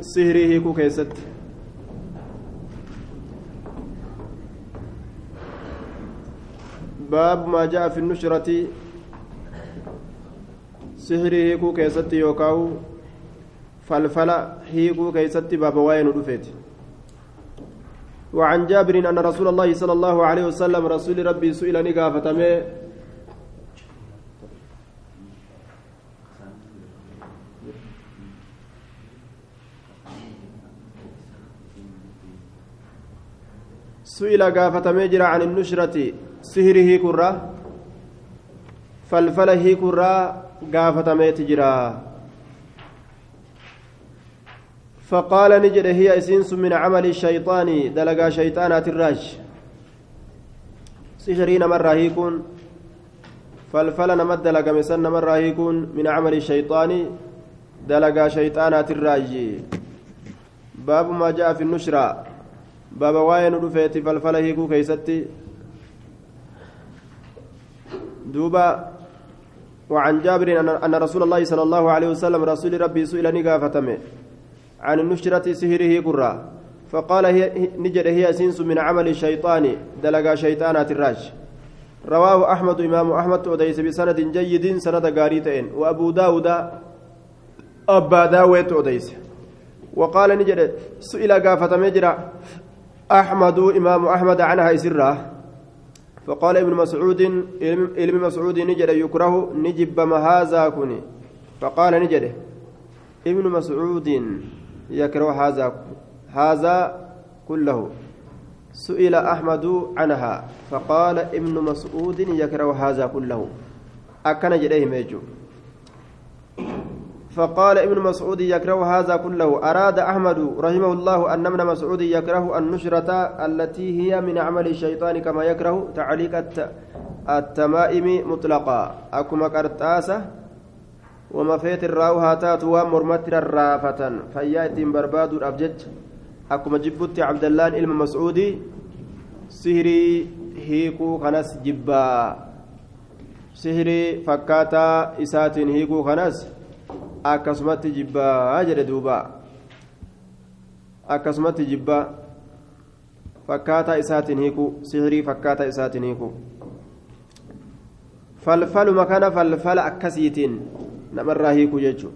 sihrii hiikuu keessatti باب ما جاء في النشرة. سحري هيكو كيستي يوكاو. فالفلا هيكو كيستي باب وين رفيت. وعن جابر أن رسول الله صلى الله عليه وسلم رسول ربي سئل نقافتمه سئل قافتمه جرى عن النشرة سهره كرة فالفله كرة قافتمه تجرى فقال نجد هي إسنس من عمل الشيطان دلقا شيطانات الراج سحرين مرة هيكون فالفل نمد دلقا مسن مرة هيكون من عمل الشيطان دلقا شيطانات الراج باب ما جاء في النشرة. باب واين رفيت فالفل هيكو كيستي دوبا وعن جابر أن رسول الله صلى الله عليه وسلم رسول ربي سئل نقافتمه عن النشرة سهره قرى فقال هي نجد هي سنس من عمل الشيطان دلقا شيطانات الراج رواه أحمد إمام أحمد أديس بسند جيد سند قاريتين وأبو داود أبا داويت أديس وقال نجد سئل قافة مجرى أحمد إمام أحمد عنها سرة. فقال ابن مسعود ابن مسعود نجد يكره نجب ما هذا كني فقال نجد ابن مسعود يكره هذا هذا كله. سئل أحمد عنها فقال ابن مسعود يكره هذا كله. أكن جديه ميجو. فقال ابن مسعود يكره هذا كله. أراد أحمد رحمه الله أن ابن مسعود يكره النشرة التي هي من عمل الشيطان كما يكره تعليق التمائم مطلقا. أكما قرطاسة وما فيت الراو هاتات ومرمتر الرافة. فيأتي برباد الأبجج. أكما جبت عبد الله إلم مسعودي سهري هيكو خنس جبا. سهري فكاتا إسات هيكو خنس. Akkasumatti jibbaa jedhe duuba akkasumatti jibbaa fakkaataa isaatiin hiiku sihirii fakkaataa isaatiin hiiku falfaluma kana falfala akkasiitiin namarraa hiiku jechu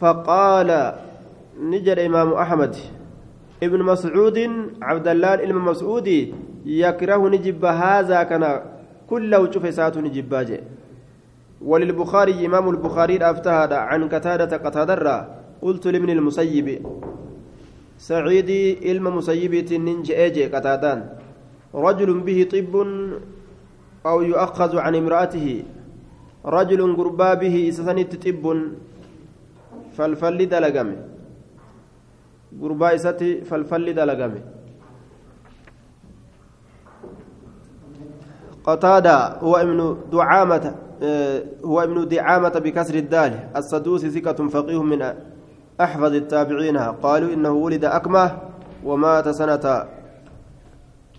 فقال نجد إمام أحمد ابن مسعود عبد الله ابن مسعود يكره نجب هذا كان كله شوف ساعة نجب وللبخاري إمام البخاري أفتهد عن قتادة قتادرة قلت لابن المسيب سعيدي علم مسيبة ننج أجي قتادان. رجل به طب أو يؤخذ عن امرأته. رجل قربا به إسسنت طب فالفل دلقمه قربا إساتي فالفل دلقمه قتادة هو ابن دعامة. هو ابن دعامة بكسر الدال. السدوسي ثقة فقيه من أحفظ التابعين. قالوا إنه ولد أكمة ومات سنة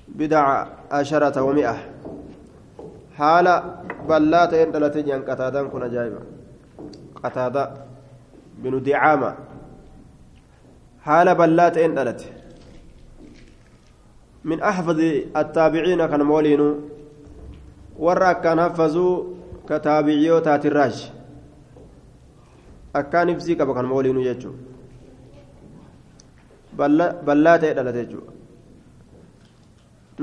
بدع عشرة ومئة. حال بلات إن دلتين ين قتادان كن جايبا. قتادة بن دعامة. حال بلات إن دلت من أحفظ التابعين كان مولينو. warra akkaan haffazuu ka taabiciyoo taatirraaj akkaan ibsii qaba kan mooliinuu jechuun ballaa ta'ee dhalate jechuudha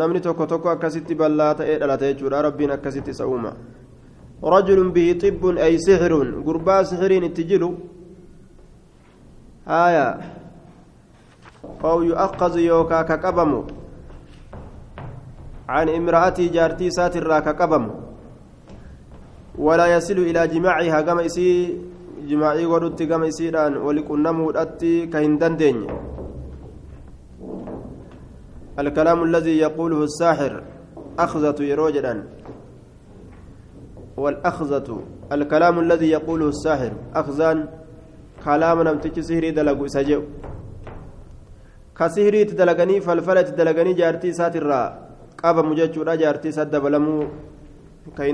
namni tokko tokko akkasitti ballaa ta'ee dhalate jechuudha rabbiin akkasitti isa uuma rajulun bihi xibbun ay sixirun gurbaa sixiriin itti jiru haaya aw yu'aqqazu yookaa ka qabamu عن امرأتي جارتي ساتر كقبم ولا يصل إلى جماعها كما إسي جماعي ودت كما إسيران ولكنمو أتي كهندن دين الكلام الذي يقوله الساحر أخذة يروجدا والأخذة الكلام الذي يقوله الساحر أخذان كلام نمتج سهري دلقو سجئ كسهري تدلقني فالفلت دلقني جارتي ساتر qabamu jechuudha jaartii isa dabalamuu ka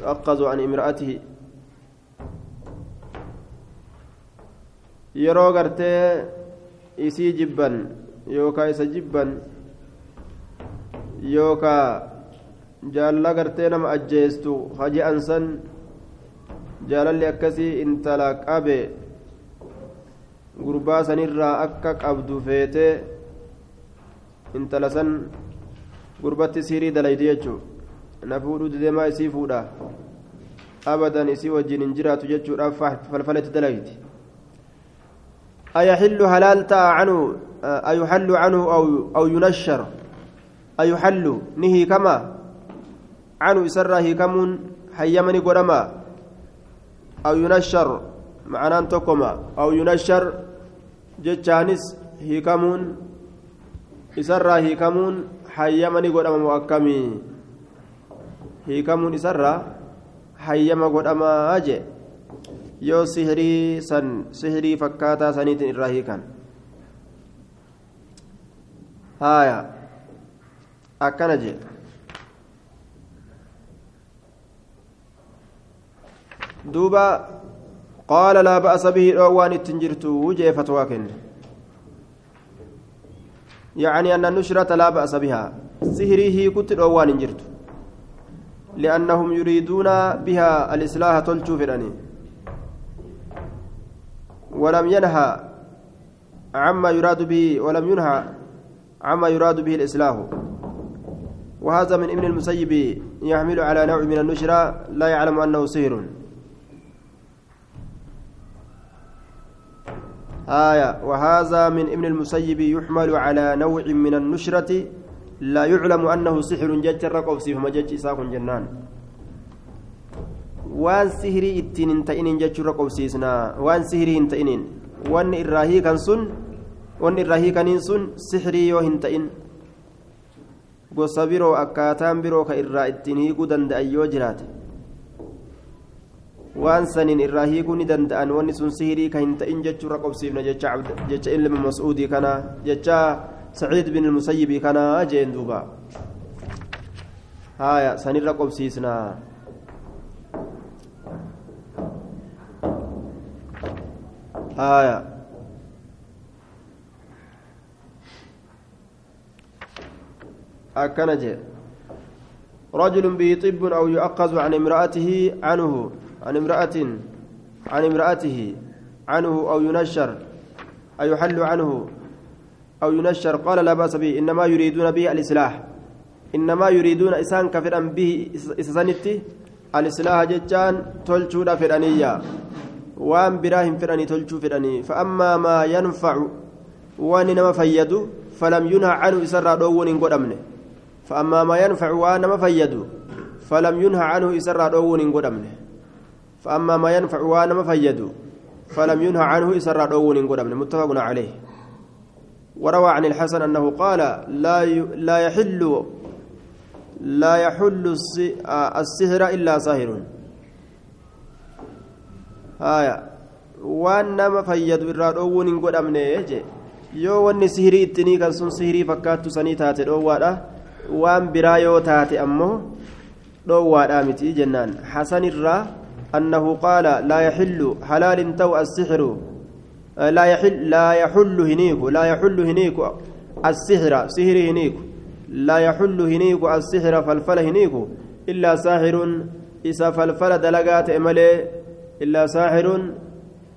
yu'aqqazu an imra'atihi yeroo gartee isii jibban yookaa isa jibban yookaa jaalala gartee nama ajjeestu haji'an san jaalalli akkasii intala qabe gurbaa sanirraa akka qabdu feetee intala san gurbatti siirii dalaydi jechuu na fuudhuu dideemaa isii fuudha abadan isii wajjin hin jiraatu jechuudhaaf falfalatti dalayti أيحل هلال تاء عنه أيحل عنه أو أو ينشر أيحل نهي كما عنه إسره كم حيمني قرما أو ينشر معناه تكما أو ينشر جتشانس هيكمون إسره هيكمون حيمني قرما مؤكمي هيكمون إسره حيما قرما أجي yoo sihirii san sihirii fakkaataa saniitiin irraa hiikan haaya akkana jee duuba qaala laa ba'asa bihi dhoowwaan ittin jirtu jee fatwaa kenne يعني أن النشرة لا بأس بها سهره كنت الأوان جرت لأنهم يريدون بها الإصلاح تلشو فراني ولم ينهى عما يراد به ولم ينهى عما يراد به الإصلاح. وهذا من ابن المسيب يحمل على نوع من النشرة لا يعلم أنه سهر آية وهذا من ابن المسيب يحمل على نوع من النشرة لا يعلم أنه سحر جج الرقب فما جج إساق جنان ittiin hin ta'iniin jechuurra qobsiisnaa waan sihirii hin ta'iniin wanni irraa hiikan sun wanni irraa hiikaniin sun sihirii yoo hin ta'in gosa biroo akkaataan biroo ka irraa ittiin hiikuu danda'an yoo jiraate waan saniin irraa hiikuu ni danda'an wanni sun sihirii ka hin ta'in jechuurra qobsiifna jecha ilma mas'uudii kana jecha saciid bin musayyibii kana jeen duuba haaya sanirra qobsiisnaa آية أكنج رجل به طب أو يؤخذ عن امرأته عنه عن امرأة عن امرأته عنه أو ينشر أو يحل عنه. أو ينشر قال لا بأس به إنما يريدون به الإصلاح إنما يريدون إسان كفرا به إسانتي الإصلاح ججان تلشون فرانية hin fedhanii tolchuu fedhanii fa'ammaa maa yanfacu waan nama fayyadu falam yunha canhu isarraa dhoowwuun hin godhamne fa'ammaa maa yanfacu waan nama fayyadu falam yunha canhu isarraa dhoowwuun hin godhamne fa'ammaa maa yanfacu waan nama fayyadu falam yunha canhu isarraa dhoowwuun hin godhamne muttafaqun caleyh وروى عن الحسن أنه قال لا لا يحل لا يحل السحر إلا ساهر waan nama fayyadu irraa dhoowwuun hin godhamne je yoo wanni sihirii ittinii kan sun sihirii fakkaattu sanii taate dhoowwaadha waan biraa yoo taate ammoo dhoowwaadha miti jennaan hasan irraa annahu qaala laa yaxillu halaalin ta'u assixru لا يحل لا يحل هنيك لا يحل هنيك السحر سحر هنيك. لا يحل هنيك السحر فالفل هنيك. إلا ساحر إذا فالفل دلقات إملي. إلا ساحر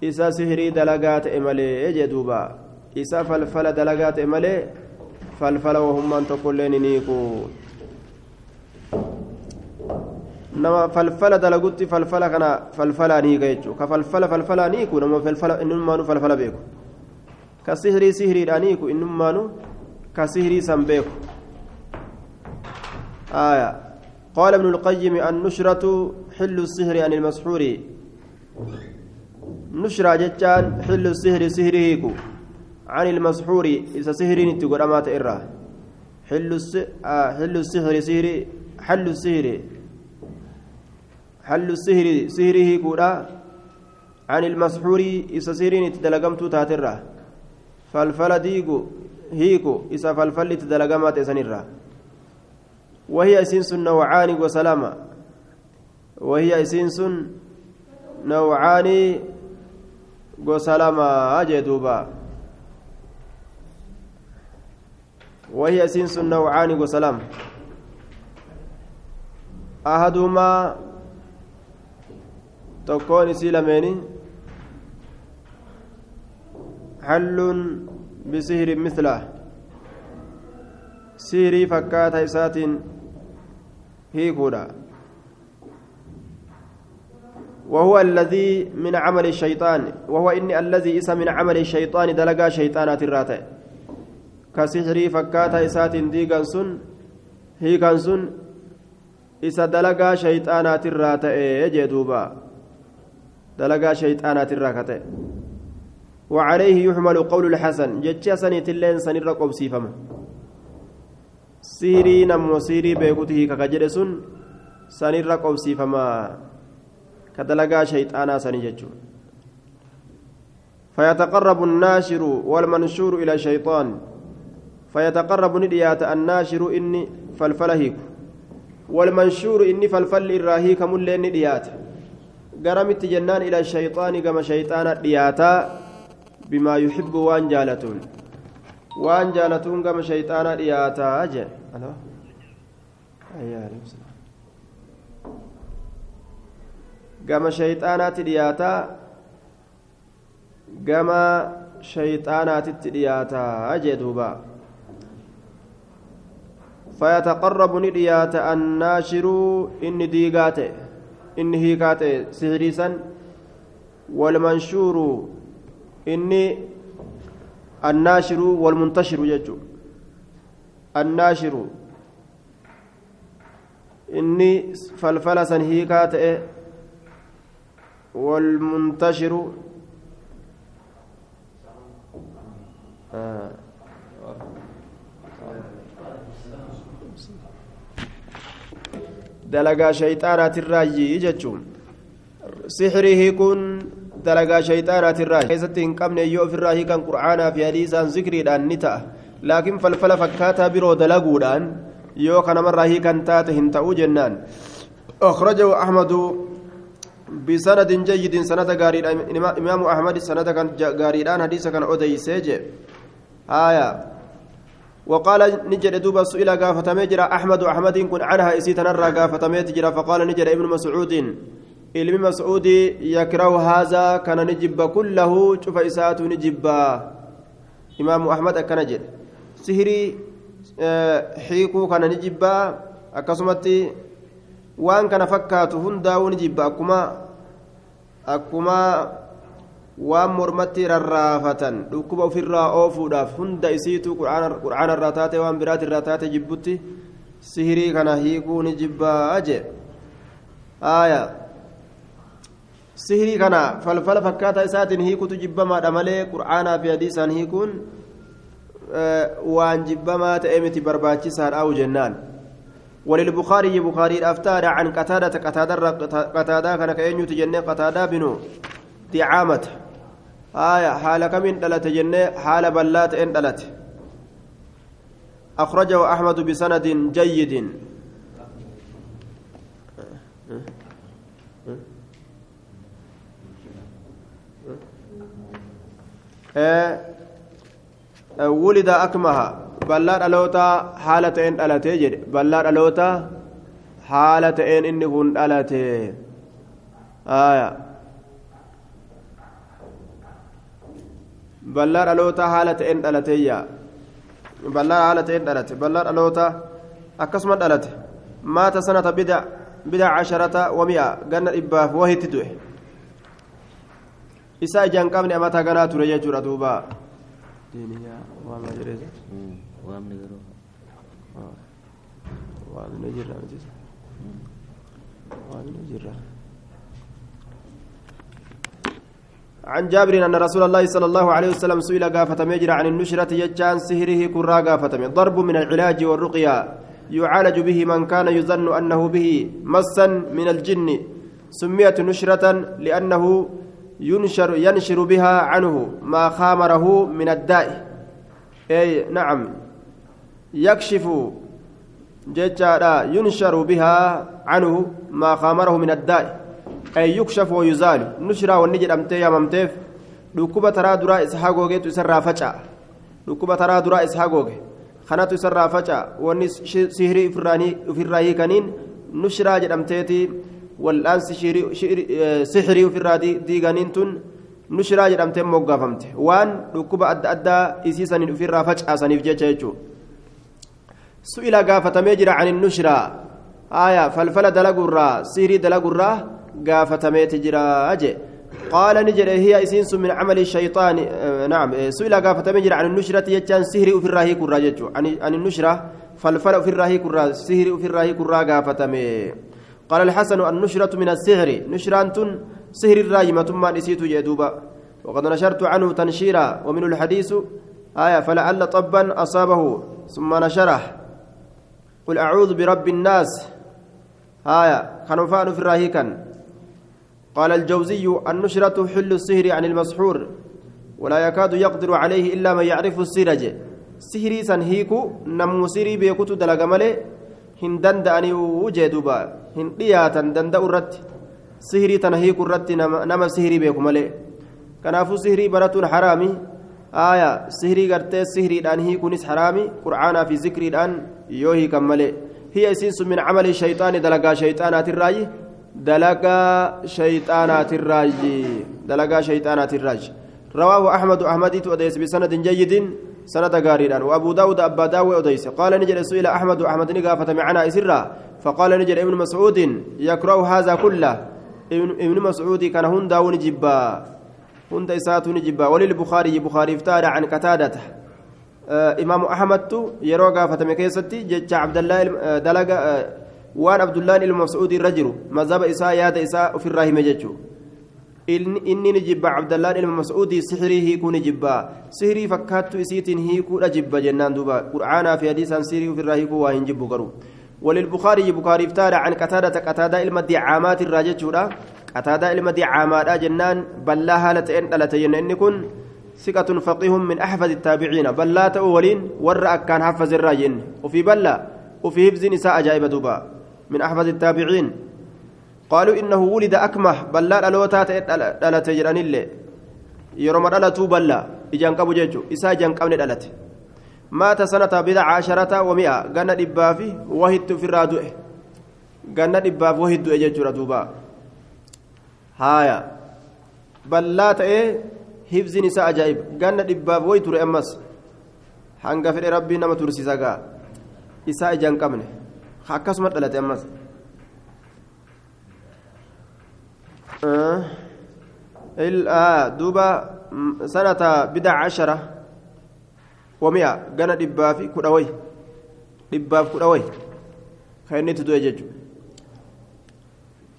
إسا سهري دلقات إمالي يجدوبا إسا فلفل دلقات إمالي فلفل وهم من تقول نيكو nama falfala dalagutti falfala kana falfalaa niiga jechuudha ka falfala falfalaa niiku nama falfala innummaanu falfala beeku ka sihirii sihiriidhaa niiku innummaanu ka sihirii san beeku آية قال ابن القيم النشرة حل السحر عن المسحور نشرة جتان حل السحر سهرهيكو عن المسحور إذا سهرين تقول أمات إراه حل آه السحر سهري حل السحر حل السهر سهره كودا عن المسحور إذا سهرين تدلقمت تاتره فالفل ديكو هيكو إذا فالفل تدلقمت سنره وهي إسنس نوعان وسلامة وهي إسنس نوعان jee duuba وهي سنس نوعان وسلام. أحدهما تكون سيلمين حل بسهر مثله سيري فكات إسات هيكودا وهو الذي من عمل الشيطان وهو إني الذي إسى من عمل الشيطان دلقا شيطانات الراتع كسحري فكاتا إسات ديقان سن هيكان سن إسا دلقا شيطانات الراتع يجدوبا دلقا شيطانات الراتع وعليه يحمل قول الحسن. جتشا سنة اللين سنر قبسيفما سيري نمو سيري بيكوته ككجر سن سنر قبسيفما كدلقا شيطانا سنججو فيتقرب الناشر والمنشور إلى الشيطان. فيتقرب نديات الناشر إني فالفلهيك والمنشور إني فالفل الراهيك ملين نديات. الشيطان كما شيطان دياتا بما يحب وان جالتون وان جالتون كما شيطان دياتا أجل ألو أيها المسلم gama shayxaanaatti dhiyaataa gama shayxaanaatitti dhiyaataa jee duuba. فيتقرب نديات الناشر إن ديغات إن هيكات سهريسا والمنشور إني الناشر والمنتشر يجو الناشر إني فلفلسا هيكات والمنتشر آه. Dalagaa shayxaanaatirraayi jechuun sixrii hiikuun dalagaa shayxaanaatirraayi keessatti hin qabne yoo ofirraa hiikan qur'aanaa fi hadiisaan zikriidhaan ni ta'a laakiin falfala fakkaataa biroo dalaguudhaan yoo kanamarraa hiikan taate hin ta'uu jennaan أخرجه أحمد بسند جيد سند غاريد إمام أحمد سند كان غاريدان حديث كان أودي سيج آية وقال نجد دوبا سئل غافة مجرى أحمد أحمد كن عنها إسي تنرى غافة مجرى فقال نجد ابن مسعود kana ni jibba kullahu cufa isaatu ni jibba imaamu ahmad akkana jedhe sihirii hiikuu kana ni jibba akkasumatti waan kana fakkaatu hundaa'uu ni jibba akkuma akkuma waan mormatti rarraafatan dhukkuba ofirraa oofuudhaaf hunda isiitu qur'aana irraa taate waan biraati irraa taate jibbutti sihirii kana hiikuu ni jibbaa jee aayaa sihirii kana falfala fakkaataa isaatiin hiikutu jibbamaadha malee qur'aanaa fi hadiisaan hiikuun waan jibbamaa ta'e miti barbaachisaadha jennaan وللبخاري بخاري أفتار عن قتادة قتادة قتادة كان كأنيو تجنة قتادة بنو دعامة آية حال كمين دلت جنة حال بلات إن دلت. أخرجه أحمد بسند جيد. ولد أكمها. بلاد ألوتا حالة إن ألتي جد؟ بلاد ألوتا حالة إن كن ألتي آية. بلاد ألوتا حالة إن ألتي بلاد حالة إن ألتي بلاد ألوتا أكسمت ألتي مات سنة بدع بدع عشرة ومئة قلنا إباف وهي تدوه isaa ijaan qabne amataa ganaa ture jechuudha duuba. عن جابر أن رسول الله صلى الله عليه وسلم سئل قافة مجرى عن النشرة يجان سهره كرا قافة ضرب من العلاج والرقية يعالج به من كان يظن أنه به مسا من الجن. سميت نشرة لأنه ينشر ينشر بها عنه ما خامره من الداء. أي نعم. يكشف ججارا ينشر بها عنه ما خامره من الداء. يكشف ويزال نشر والنجر أمتي يا ممتيف dhukkuba taraa duraa isa hagoogeetu isarraa faca'a dhukkuba taraa duraa isa hagooge kanatu isarraa faca'a wanni sihirii ofirraa hiikaniin nushraa jedhamteeti wal'aansi sihirii ofirraa diiganiin tun nushraa jedhamtee moggaafamte waan dhukkuba adda addaa isiisaniin ofirraa facaasaniif jecha jechuudha su'ila gaafatamee jira ani nushraa aayaa falfala dalagurraa sihirii dalagurraa jira jee? قال نجر هي إسينس من عمل الشيطان نعم سئل قافة مجر عن النشرة يجان سهر في الراهي كرا عن النشرة فالفل في الراهي كرا سهر في الراهي كرا قال الحسن النشرة من السحر نشرة سهر الراهي ما ثم نسيت جدوبا وقد نشرت عنه تنشيرا ومن الحديث آية فلعل طبا أصابه ثم نشره قل أعوذ برب الناس آية خنفان في الراهي كان قال الجوزي النشرة حل السهر عن المسحور ولا يكاد يقدر عليه إلا من يعرف السرج. سهري سنهيكو نمو سيري بيكوتو دلق ملي هن دندأني وجدوبا هن دياتا دندأ الرت سهري تنهيكو الرت نما سهري بيكو ملي كنافو سهري براتون حرامي. آية سهري قرتي سهري دان هيكونيس حرامي. قرآنا في ذكري دان يوهي كملي هي سنس من عمل الشيطان دلقا شيطانات الرأي. دلقا شيطانات الراج دلقا شيطانات الراج. رواه أحمد أحمد أديس بسند جيد سند غاريدان وأبو داود أبا داوي أديس قال نجد سئل أحمد أحمد نقافة معنا إسرا. فقال نجد ابن مسعود يكره هذا كله ابن مسعود كان هندا ونجبا هندا إسات ونجبا وللبخاري بخاري افتار عن قتادة آه إمام أحمد يروى قافة مكيستي جج عبد الله دلقا آه waan abdullaan ilma mas'uudii irra jiru mazhaba isaa yaada isaa ofirraa hime jechuu inni ni jibba abdallaan ilma mas'uudii sihirii hiikuu ni jibba sihirii fakkaattu isiitiin hiikuudha jibba jennaan duuba qur'aanaa fi hadiisaan sihirii ofirraa hiikuu waa hin jibbu garuu وللبخاري بخاري افتار عن قتادة قتادة علم الدعامات الراججة قتادة علم الدعامات جنان بلا هالة إن ألتين إن كن ثقة فقيه من أحفظ التابعين بلا تأولين ورأك كان حفظ الراجن وفي بلا وفي هبز نساء أجائب دوبا من أحفظ التابعين. قالوا إنه ولد أكمه بلا ألوتات ألا تجران اللي. يرمى ألتو بلا. إجان قبو جيجو. إسا إجان قبن ألت. مات سنة بضع عشرة ومئة. قنا دبافي وهدت في الرادوء قنا دباف وهدت أجيجو ردوبا هايا. بلا تأي هبز نساء أجائب قنا دباف ويتر أمس. hanga fedhe rabbii nama tursiisa akkasuma dhalate ammas duuba sanata bidaa cashara wami'a gana dhibbaa fi kudha way dhibbaaf kudha way kan inni itti du'e jechuudha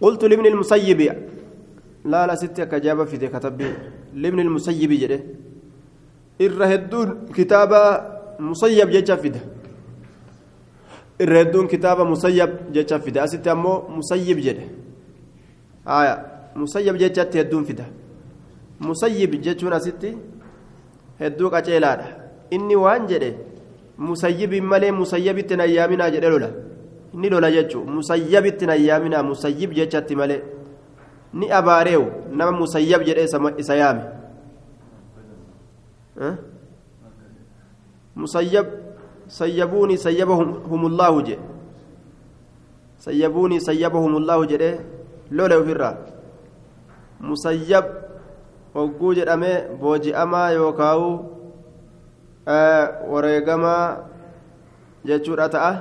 qultu libni ilmusayyibi laala sitti akka jaaba fide katabbii libni ilmusayyibi jedhe irra hedduun kitaaba musayyab jecha fida irra hedduun kitaaba musayyab jecha fida asitti ammoo musayyib jedhe haya musayyab jechatti hedduun fida musayyib jechuun asitti hedduu qaceelaadha inni waan jedhe musayyibin malee musayyabitti nayyaaminaa jedhe lola inni lola jechuu musayyabitti nayyaaminaa musayyib jechatti malee ni abaareewu nama musayyab jedhe isa yaame musayyab sayyabuuni sayyabahum allaahu jedhe sayyabuuni sayyabahum allaahu jedhe lole ofirraa musayyab hogguu jedhamee booji'amaa yookaawu wareegamaa jechuudha ta'a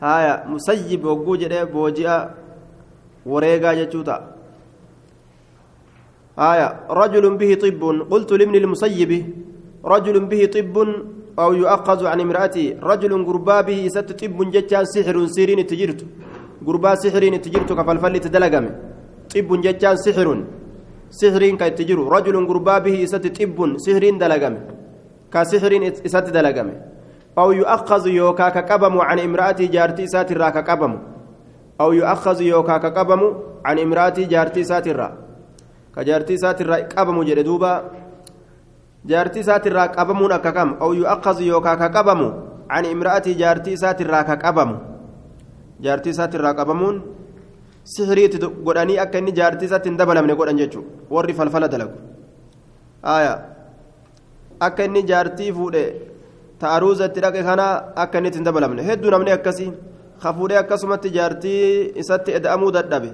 haya musayyib hogguu jedhee booji'a wareegaa jechuu ta'a haya rajulun bihi xibbun qultu libni lmusayyibi rajulun bihi xibbun أو يؤخذ عن امرأته رجل قربا به ست طب جتان سحر سيرين تجرت. قربا سحرين تجرت كفلفل تدلقم. طب جتان سحر سحرين كي تجر رجل قربا به ست طب سحرين دلقم. كسحرين ست دلقم. أو يؤخذ يوكا كقبم عن امرأته جارتي ساترا كقبم. أو يؤخذ يوكا كقبم عن امرأته جارتي ساترا كجارتي ساترا قبم جردوبا jaartii isaatirraa qabamuun akka kam aw yu'aqqazu yookaan ka qabamu an imra'atii jaartii isaatirraa ka qabamu jaartii isaatirraa qabamuun sihiriitti godhanii akka inni jaartii isaatti hin dabalamne godhan jechuudha warri falfala dalagu akka inni jaartii fuudhe ta'aruuzatti dhaqe kana akka inni ittiin dabalamne hedduu namni akkasii ka fuudhee akkasumatti jaartii isatti eda'amuu dadhabe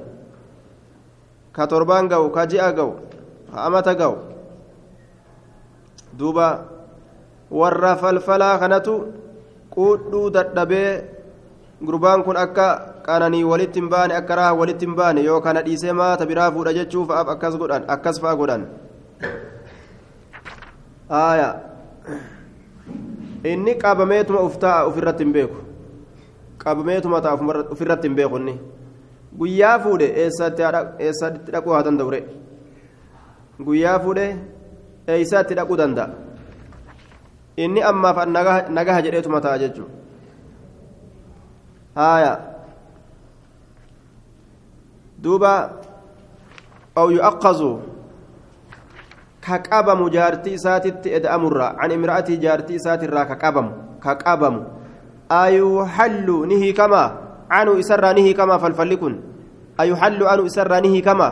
ka torbaan ga'u ka ji'a ga'u ka amata ga'u duuba warra falfalaa kanatu quudhuu dadhabee gurbaan kun akka qananii walitti hin baane akka raha walitti hin baane yoo kana dhiisee maata biraa fuudha jechuuf akkas godhan akkas fa'a godhan aayaa inni qabameetuma uftaa ofirratti hin beeku qabameetuma ta'a ofirratti hin beeku inni guyyaa fuudhe eessatti dhaquu haa danda'u guyyaa fuudhe eessatti dhaquu danda'a. Inni ammaaf nagaha jedheetuma ta'a jechuudha haaya. Duuba أو يؤخذ كقبم جارتي ساتت ادأمر عن امرأتي جارتي ساتر كقبم كقبم أيحل نهي كما عنو إسر نهي كما فالفلكن أيحل عنو إسر نهي كما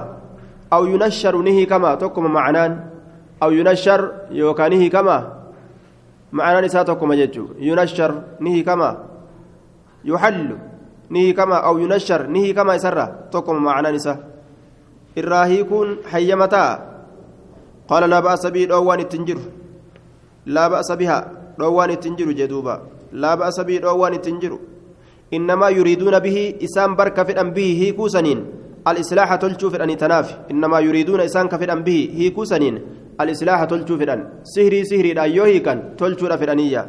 أو ينشر نهي كما تكم معنان أو ينشر يوكا نهي كما معنان ساتكم ججو ينشر نهي كما؟ يحل نهي كما أو ينشر نهي كما إسر تكم معنان سا الراهيكون حيمتا. قال لا بأس به دوان التنجر. لا بأس بها دوان التنجر جدوبا. لا بأس به دوان التنجر. إنما يريدون به إسام برك في به هي كوسنين. الإصلاح تلشو في أن تنافي إنما يريدون إسام كفر به هي كوسنين. الإصلاح تلشو في أن سهري سهري لا يوهي كان تلشو في أنية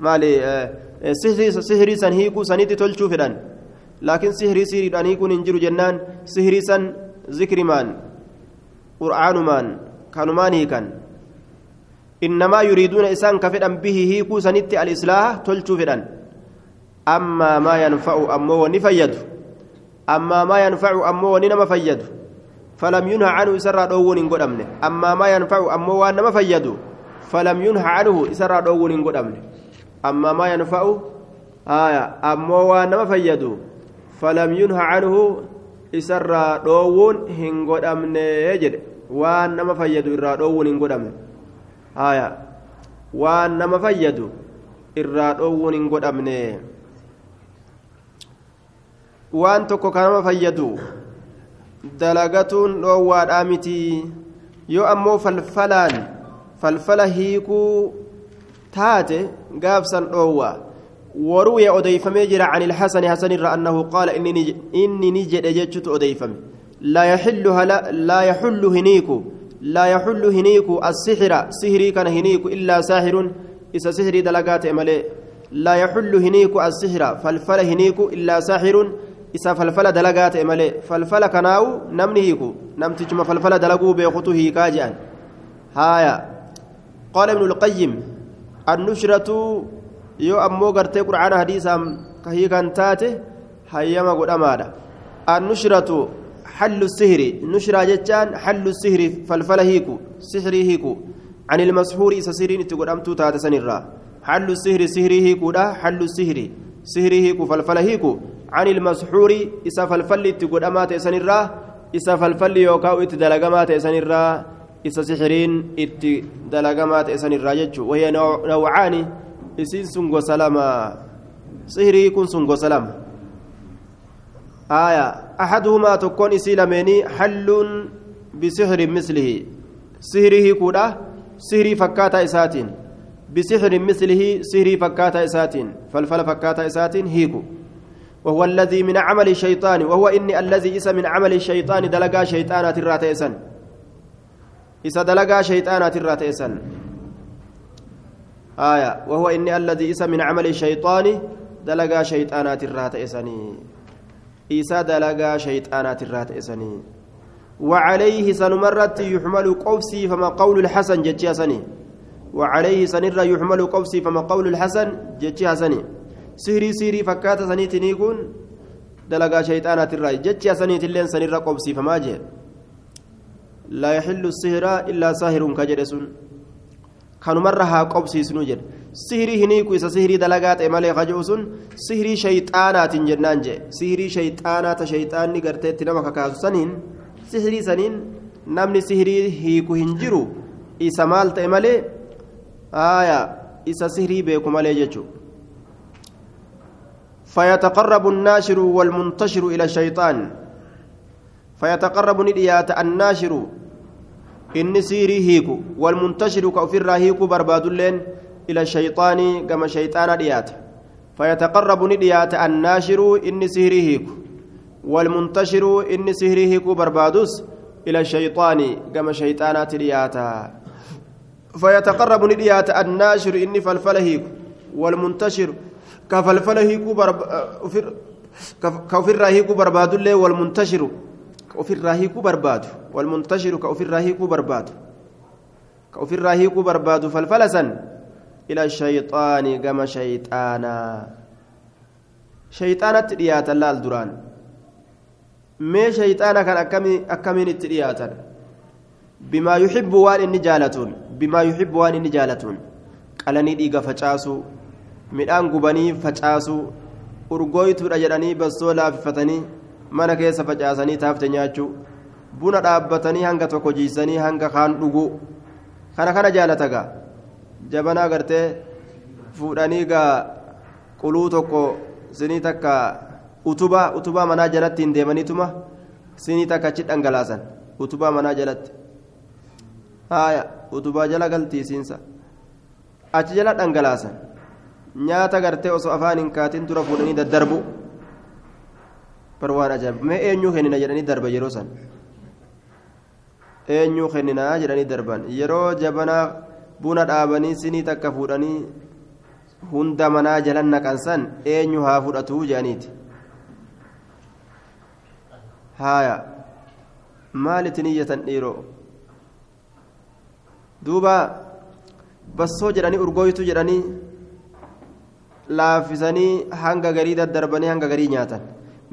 مالي سهري سهري سن هي كوسنيت تلشو في أن لكن سهري سهري أن يكون إنجر جنان سهري سن ذكر مان قرآن مان كانوا مان هيكن إنما يريدون إسان كفدا به هيكو سنت الإصلاح تلتو فدان. أما ما ينفع أمو ونفيد. أما ما ينفع أمو ونما فيد. فلم ينهى عنه إسرى دون قدمنه أما ما ينفع أمو ونما فيد فلم ينهى عنه إسرى دون قدمنه أما ما ينفع آية أمو ونما فيد فلم ينهى عنه isarraa dhoowwuun hin godhamne jedhe waan nama fayyadu irraa dhoowwuun hin godhamne haya waan nama fayyadu irraa dhoowwuun hin godhamne waan tokko ka nama fayyadu dalagatuun dhoowwaadhaa miti. Yoo ammoo falfalaan falfala hiikuu taate gaafsan dhoowwaa وروي أديفم يجرى عن الحسن حسن أنه قال إني إني نجد أجتشت أديفم لا يحل لا, لا يحل هنيكو لا يحل هنيكو السحر سحري كان هنيكو إلا ساحر إذا سحري دلقات إمالي لا يحل هنيكو السحر فالفل هنيكو إلا ساحر إذا فالفل دلقات إمالي فالفل كناو نمنهيكو نمتجم فالفل دلقو بيخطو هيكاجان هايا قال ابن القيم النشرة yoo ammoo gartee qur'aana hadiisaan kahii kan taate hayyama godhamaadha. Annushratu hallu sihri nushraa jechaan hallu sihri falfala hiiku sihrii hiiku. عن المسحور إذا سهرين تقدمتو تاتا سنرا حل السهر سهري هيكودا حل السهر سهري هيكو فالفل هيكو عن المسحور إذا فالفل تقدمات سنرا إذا فالفل يوكاو اتدلقمات سنرا إذا سحرين اتدلقمات سنرا جتشو وهي نوعان gosa lama sihrii kun sun gosa lama aya ahaduhumaa tokkoon isii lameenii halluun bisihrin mislihi sihrii hiikuudha sihrii fakkaataa isaatiin bisihrin mislihi sihrii fakkaataa isaatiin falfala fakkaataa isaatiin hiiku وهو الذي من عمل الشيطان وهو إني الذي إس من عمل الشيطان دلقا شيطانات الراتئسن. إس دلقا شيطانات الراتئسن. آية وهو إني الذي إسى من عمل الشيطان دلقا شيطانات الرات إساني إسى دلقا شيطانات الرات إساني وعليه سنمرت يحمل قوسي فما قول الحسن سني وعليه سنر يحمل قوسي فما قول الحسن سني siirii siirii fakkaata saniitinii kun dalagaa shayxaanaatirraa jechi saniitilleen sanirra qobsiifamaa jee. Laa yaxillu sihiraa illaa saahiruun ka jedhe sun. Kanumarra haa qobsiisnuu jedhe. Sihirii hiniiku isa sihirii dalagaa ta'e malee ka je'u sun sihirii shayxaanaatiin jennaan jee. Sihirii shayxaanaata shayxaanni garteetti nama kakaasu saniin sihirii saniin namni sihirii hiiku hin jiru isa maal ta'e malee? Aayaa isa sihirii beeku malee jechuudha. فيتقرب الناشر والمنتشر إلى الشيطان. فيتقرب نديات الناشر. إن سيري هيكو. والمنتشر كأفر هيكو برباد اللين إلى الشيطان كما شيطان ديات. فيتقرب نديات الناشر. إن سيري والمنتشر. إن سيري بربادوس إلى الشيطان كما شيطانات دياتا. فيتقرب نديات الناشر. إن فلفل والمنتشر. كفلفل هيكو برب كفر هيكو برباد اللين والمنتشر ka ofirraa hiikuu barbaadu ka ofirraa hiikuu barbaadu falfala san ila shayxaani gama shayxaanaa shayxaanatti dhiyaatan laal duraan mee shayxaana kan akkamiin itti dhiyaatan bimaa yuxibbu waan inni jaalatuun bimaa yuxibbu waan inni jaalatuun qalanii dhiiga facaasuu midhaan gubanii facaasuu urgooytuudha jedhanii bassoo laaffifatanii mana keessa facaasanii taafte nyaachuu buna dhaabbatanii hanga tokko jiisanii hanga kaan dhuguu kana kana jaalata gaa jabanaa gartee fuudhanii gaa quluu tokko sinii takka utubaa utubaa manaa jalatti hin deemaniituma sinii takka achi dhangalaasan utubaa manaa jalatti haaya utubaa jala galtiisiinsa achi jala dhangalaasan nyaata gartee osoo afaan hin kaatin dura fuudhanii daddarbu bar waan ajaa'iba mee eenyuu kennina jedhanii darba yeroo san eenyuu kenninaa jedhanii darban yeroo jabanaa buna dhaabanii sinii takka fuudhanii hunda manaa jalan naqan san eenyu haa fudhatuu jedhaniiti haaya maalitti niyyatan dhiiroo duuba bassoo jedhanii urgooytu jedhanii laaffisanii hanga garii daddarbanii hanga garii nyaatan.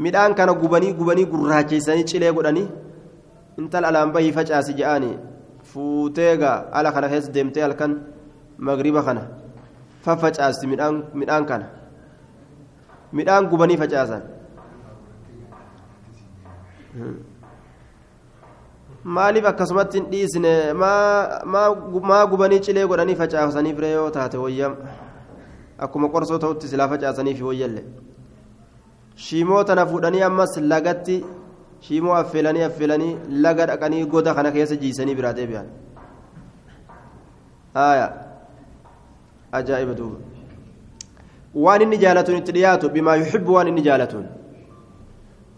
Midhaan kana gubanii gubanii gurraacheessanii cilee godhanii intala alaan bahii facaasi je'anii fuutee gaa ala kana keessa deemtee halkan magriba kana faffacaasti midhaan kana. Midhaan gubanii facaasan. Maaliif akkasumatti hin dhiisne? Maa gubanii cilee godhanii facaasanii bira yoo taate wayyam akkuma qorsoo ta'utti silaa facaasaniif wayyalle shiimoo tana fuudhanii ammas lagatti shiimoo affeelanii affeelanii laga dhaqanii goda kana keessa jiisanii biraa deebi'an aya ajaa'iba duuba waan inni jaalatuun itti dhiyaatu bimaa yuxibbu waan inni jaalatuun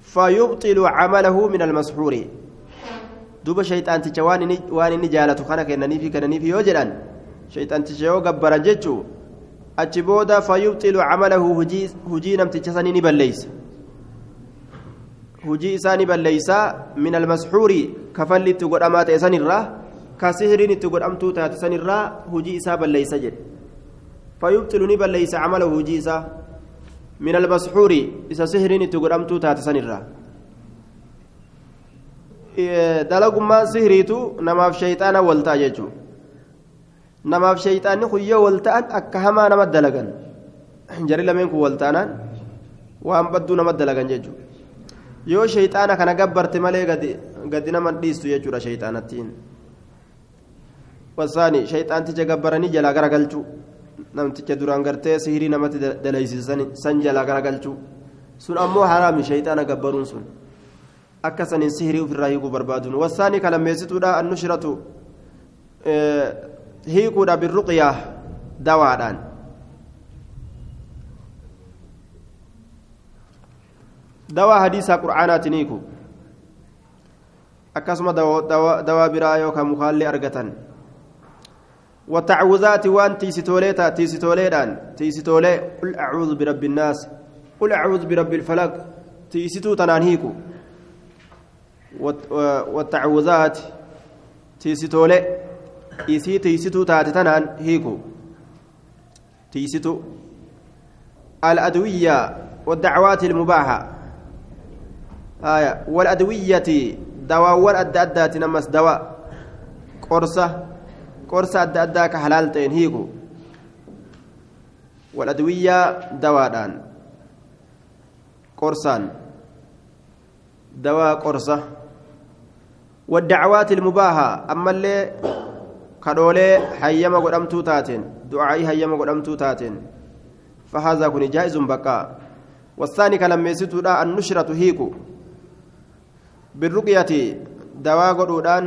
فيبطل عمله من المسحور دوبا شيطان تيجا وان اني جالتو خنا كنني في كنني في يوجدان شيطان تيجا achi booda fayubxilu camalahu hujii namticha sanii ni balleeysa hujii isaa ni balleeysa min almasxuuri kafalli itti godhamaa ta'e sanirraa ka sihiriin itti godhamtuu taate sanirraa hujii isaa balleeysa jedhe fayubxilu ni balleeysa camalahu hujii isaa min almasxuuri isa sihiriin itti godhamtuu taate sanirraa dalagummaan sihiriitu namaaf shayxaana wal ta'a jechuudha namaaf shayxaanni kuyyoo wal ta'an akka hamaa nama dalagan jari lameen kun wal ta'anaan waan badduu nama dalagan jechuudha yoo shayxaana kana gabbarte malee gadi nama dhiistu jechuudha shayxaanattiin wasaani shayxaanticha gabbaranii jalaa garagalchuu namticha duraan gartee sihirii namatti dalaysiisan san jalaa garagalchuu sun ammoo haraami shayxaana gabbaruun sun akka saniin sihirii ofirraa hiikuu barbaaduun wasaani kalammeessituudha annushiratu hiikuudha birruqyaa dawaadhaan. Dawaa hadiisaa qur'aanaatiin hiiku. Akkasuma dawaa biraa yookaan mukaallee argatan. والتعوذات وان تيسيتوليتا تيسيتوليدان تيسيتولي قل أعوذ برب الناس قل أعوذ برب الفلق تيسيتو تنانهيكو والتعوذات تيسيتولي isii tiisituu taate tanaan hiiku. Tiisitu الأدوية والدعوات المباحة آية والأدوية دواء أدى أدى نمس دواء قرصة قرصة أدى أدى كحلال تنهيكو والأدوية دواء قرصان دواء قرصة والدعوات المباحة أما اللي كدولي هيما قدمتو تاتين دعائي هيما قدمتو تاتين فهذا كن جائز بقى والثاني كلام يسيتو النشرة هيكو بالرقية دواء قدودان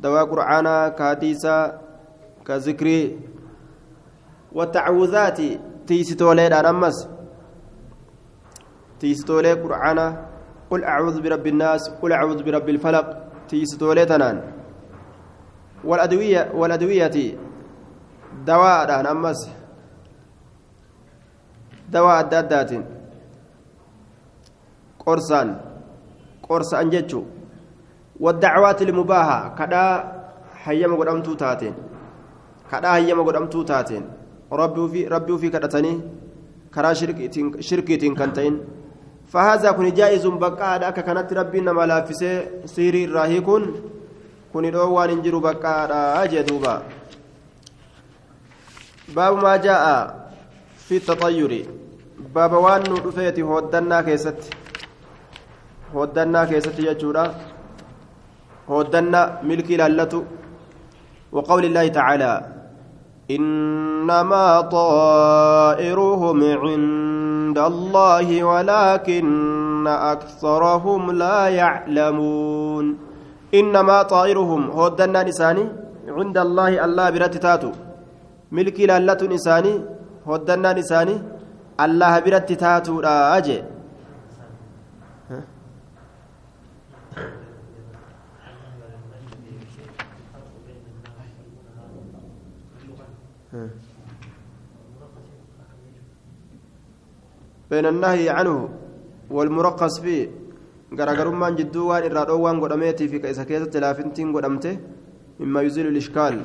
دواء قرآنا كهديسة كذكري والتعوذات تيستولي دان أمس تيستولي قرآنا قل أعوذ برب الناس قل أعوذ برب الفلق تيستولي تنان والأدوية والأدوية دواء أمس. دواء أدادات قرصان. قرصان جتشو والدعوات المباحة. كدا حيما قدامتو تاتين كدا حيما قدامتو تاتين ربي في ربي في كدتني. كرا شركتين شركتين كنتين فهذا كن جائز بقى. داك كانت ربي نما لافسه سيري راهي كن. كن دو وان انجرو بقى دا اجدوبا باب ما جاء في التطير باب وان دفيتي هودنا كيست هودنا كيست يجورا هودنا ملكي لالتو وقول الله تعالى إنما طائرهم عند الله ولكن أكثرهم لا يعلمون إنما طائرهم هودنا نساني عند الله الله برتتاتو ملكي لالة نساني هودنا نساني الله برتتاتو لا أجي. بين النهي عنه والمرقص فيه. Garaagarummaan jidduu waan irraa dhoowwaan godhameetii fi isa keessatti laafintiin godhamte mimma yuzilu lishkaal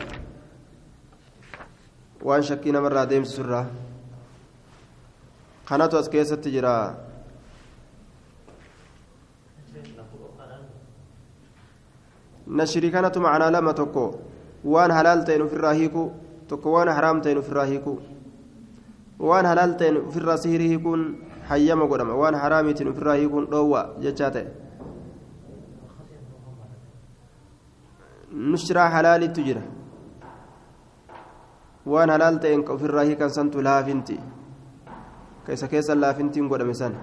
waan shakkii namarraa deemsisurraa kanatu as keessatti jira nashrii kanatu macnaa lama tokko waan halaal ta'een ofirraa hiiku tokko waan haraam ta'een ofirraa hiiku waan halaal ta'een ofirraa sihirii hiikuun hayyama godhama waan haraamiitiin ofirraa hiikuun dhoowwa jechaa ta'e nushraa halaalittu jira waan halaal ta'een ka ofirraa hiikan santu laafinti ka isa keessan laafintiin godhame san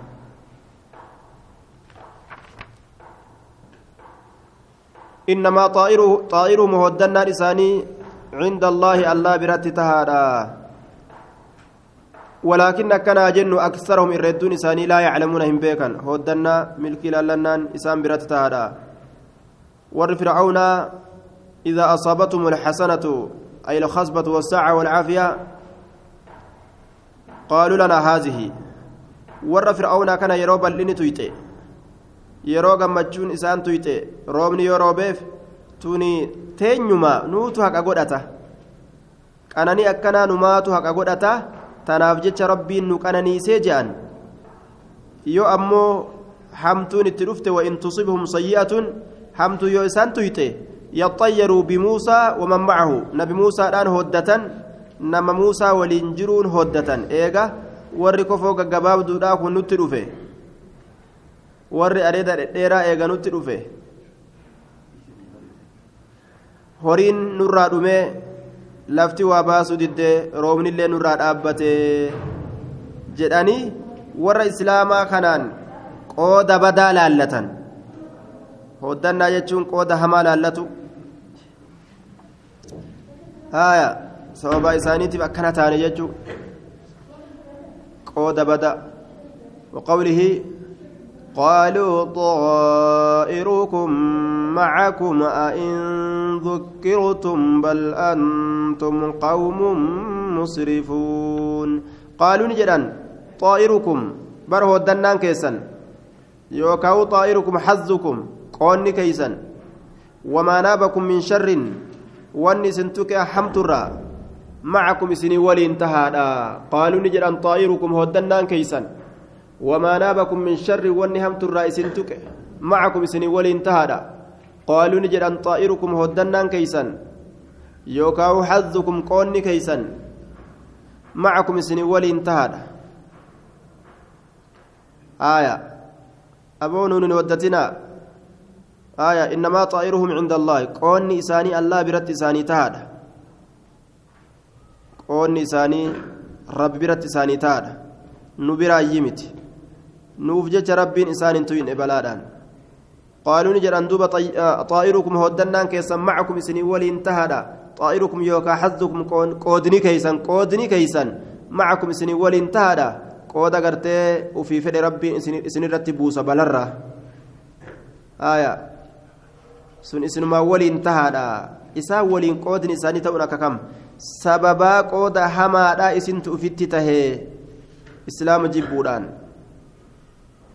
إنما طائره طائره مهدنا لساني عند الله الله برات تهادا ولكن كنا جن أكثرهم الردون إساني لا يعلمون هم بيكا هدنا ملكي لالنان إسان برات فرعون إذا أصابتهم الحسنة أي الخصبة والساعة والعافية قالوا لنا هذه. ور فرعون كان يروب اللي تويته yeroo gammachuun isaan tuyxe roobni yoo roobeef tuni teenyuma nuutu haqa godhata qananii akkanaa numaatu haqa godhata tanaaf jecha rabbiin nu qananiisee je'an yoo ammoo hamtuun itti dhufte وإن تصبهم سيئة hamtu yoo isaan tuyxe yaxayyaruu bimuusaa waman macahu nabi muusaadhaan hoddatan nama muusaa waliin jiruun hoddatan eega warri kofoo gaggabaabduudhaa kun nutti dhufe warri areeda dhedheeraa eeganutti dhufe horiin nurraa dhumee lafti waa baasuu diddee roobnillee nurraa dhaabbate jedhanii warra islaamaa kanaan qooda badaa laallatan hoddannaa jechuun qooda hamaa laallatu haya sababa isaaniitiif akkana taane jechuu qooda bada وقوله قالوا طائركم معكم أئن ذكرتم بل أنتم قوم مسرفون. قالوا نجدا طائركم بره الدنان كيسا يوكاو طائركم حظكم قوني كيسا وما نابكم من شر واني سنتك حمت معكم سني ولي انتهى قالوا نجدا طائركم هدنان كيسا وما نابكم من شر ونهم الرئيس تك معكم سني ولي انتهى قالوا نجد أن طائركم هدنان كيسا يوكاو حظكم قوني كيسا معكم سني ولي انتهى آية. أبون ودتنا آية. إنما طائرهم عند الله. قوني إساني الله برت إساني تهادا. قوني إساني رب برت إساني تهادا. نبرا يمت نوف جج ربين إسان توين إبلادان قالوا نجر أن دوب طائركم هودنان كيسا معكم إسني ولي انتهدا طائركم يوكا حظكم قودني كيسا قودني كيسا معكم إسني ولي انتهدا قود أغرتي وفي فد ربي إسني رتبوس بلرة آية sun isinumaa waliin tahaadha. Isaa waliin qoodni isaanii ta'uun akka kam? Sababaa qooda hamaadha isintu ufitti tahee islaama jibbuudhaan.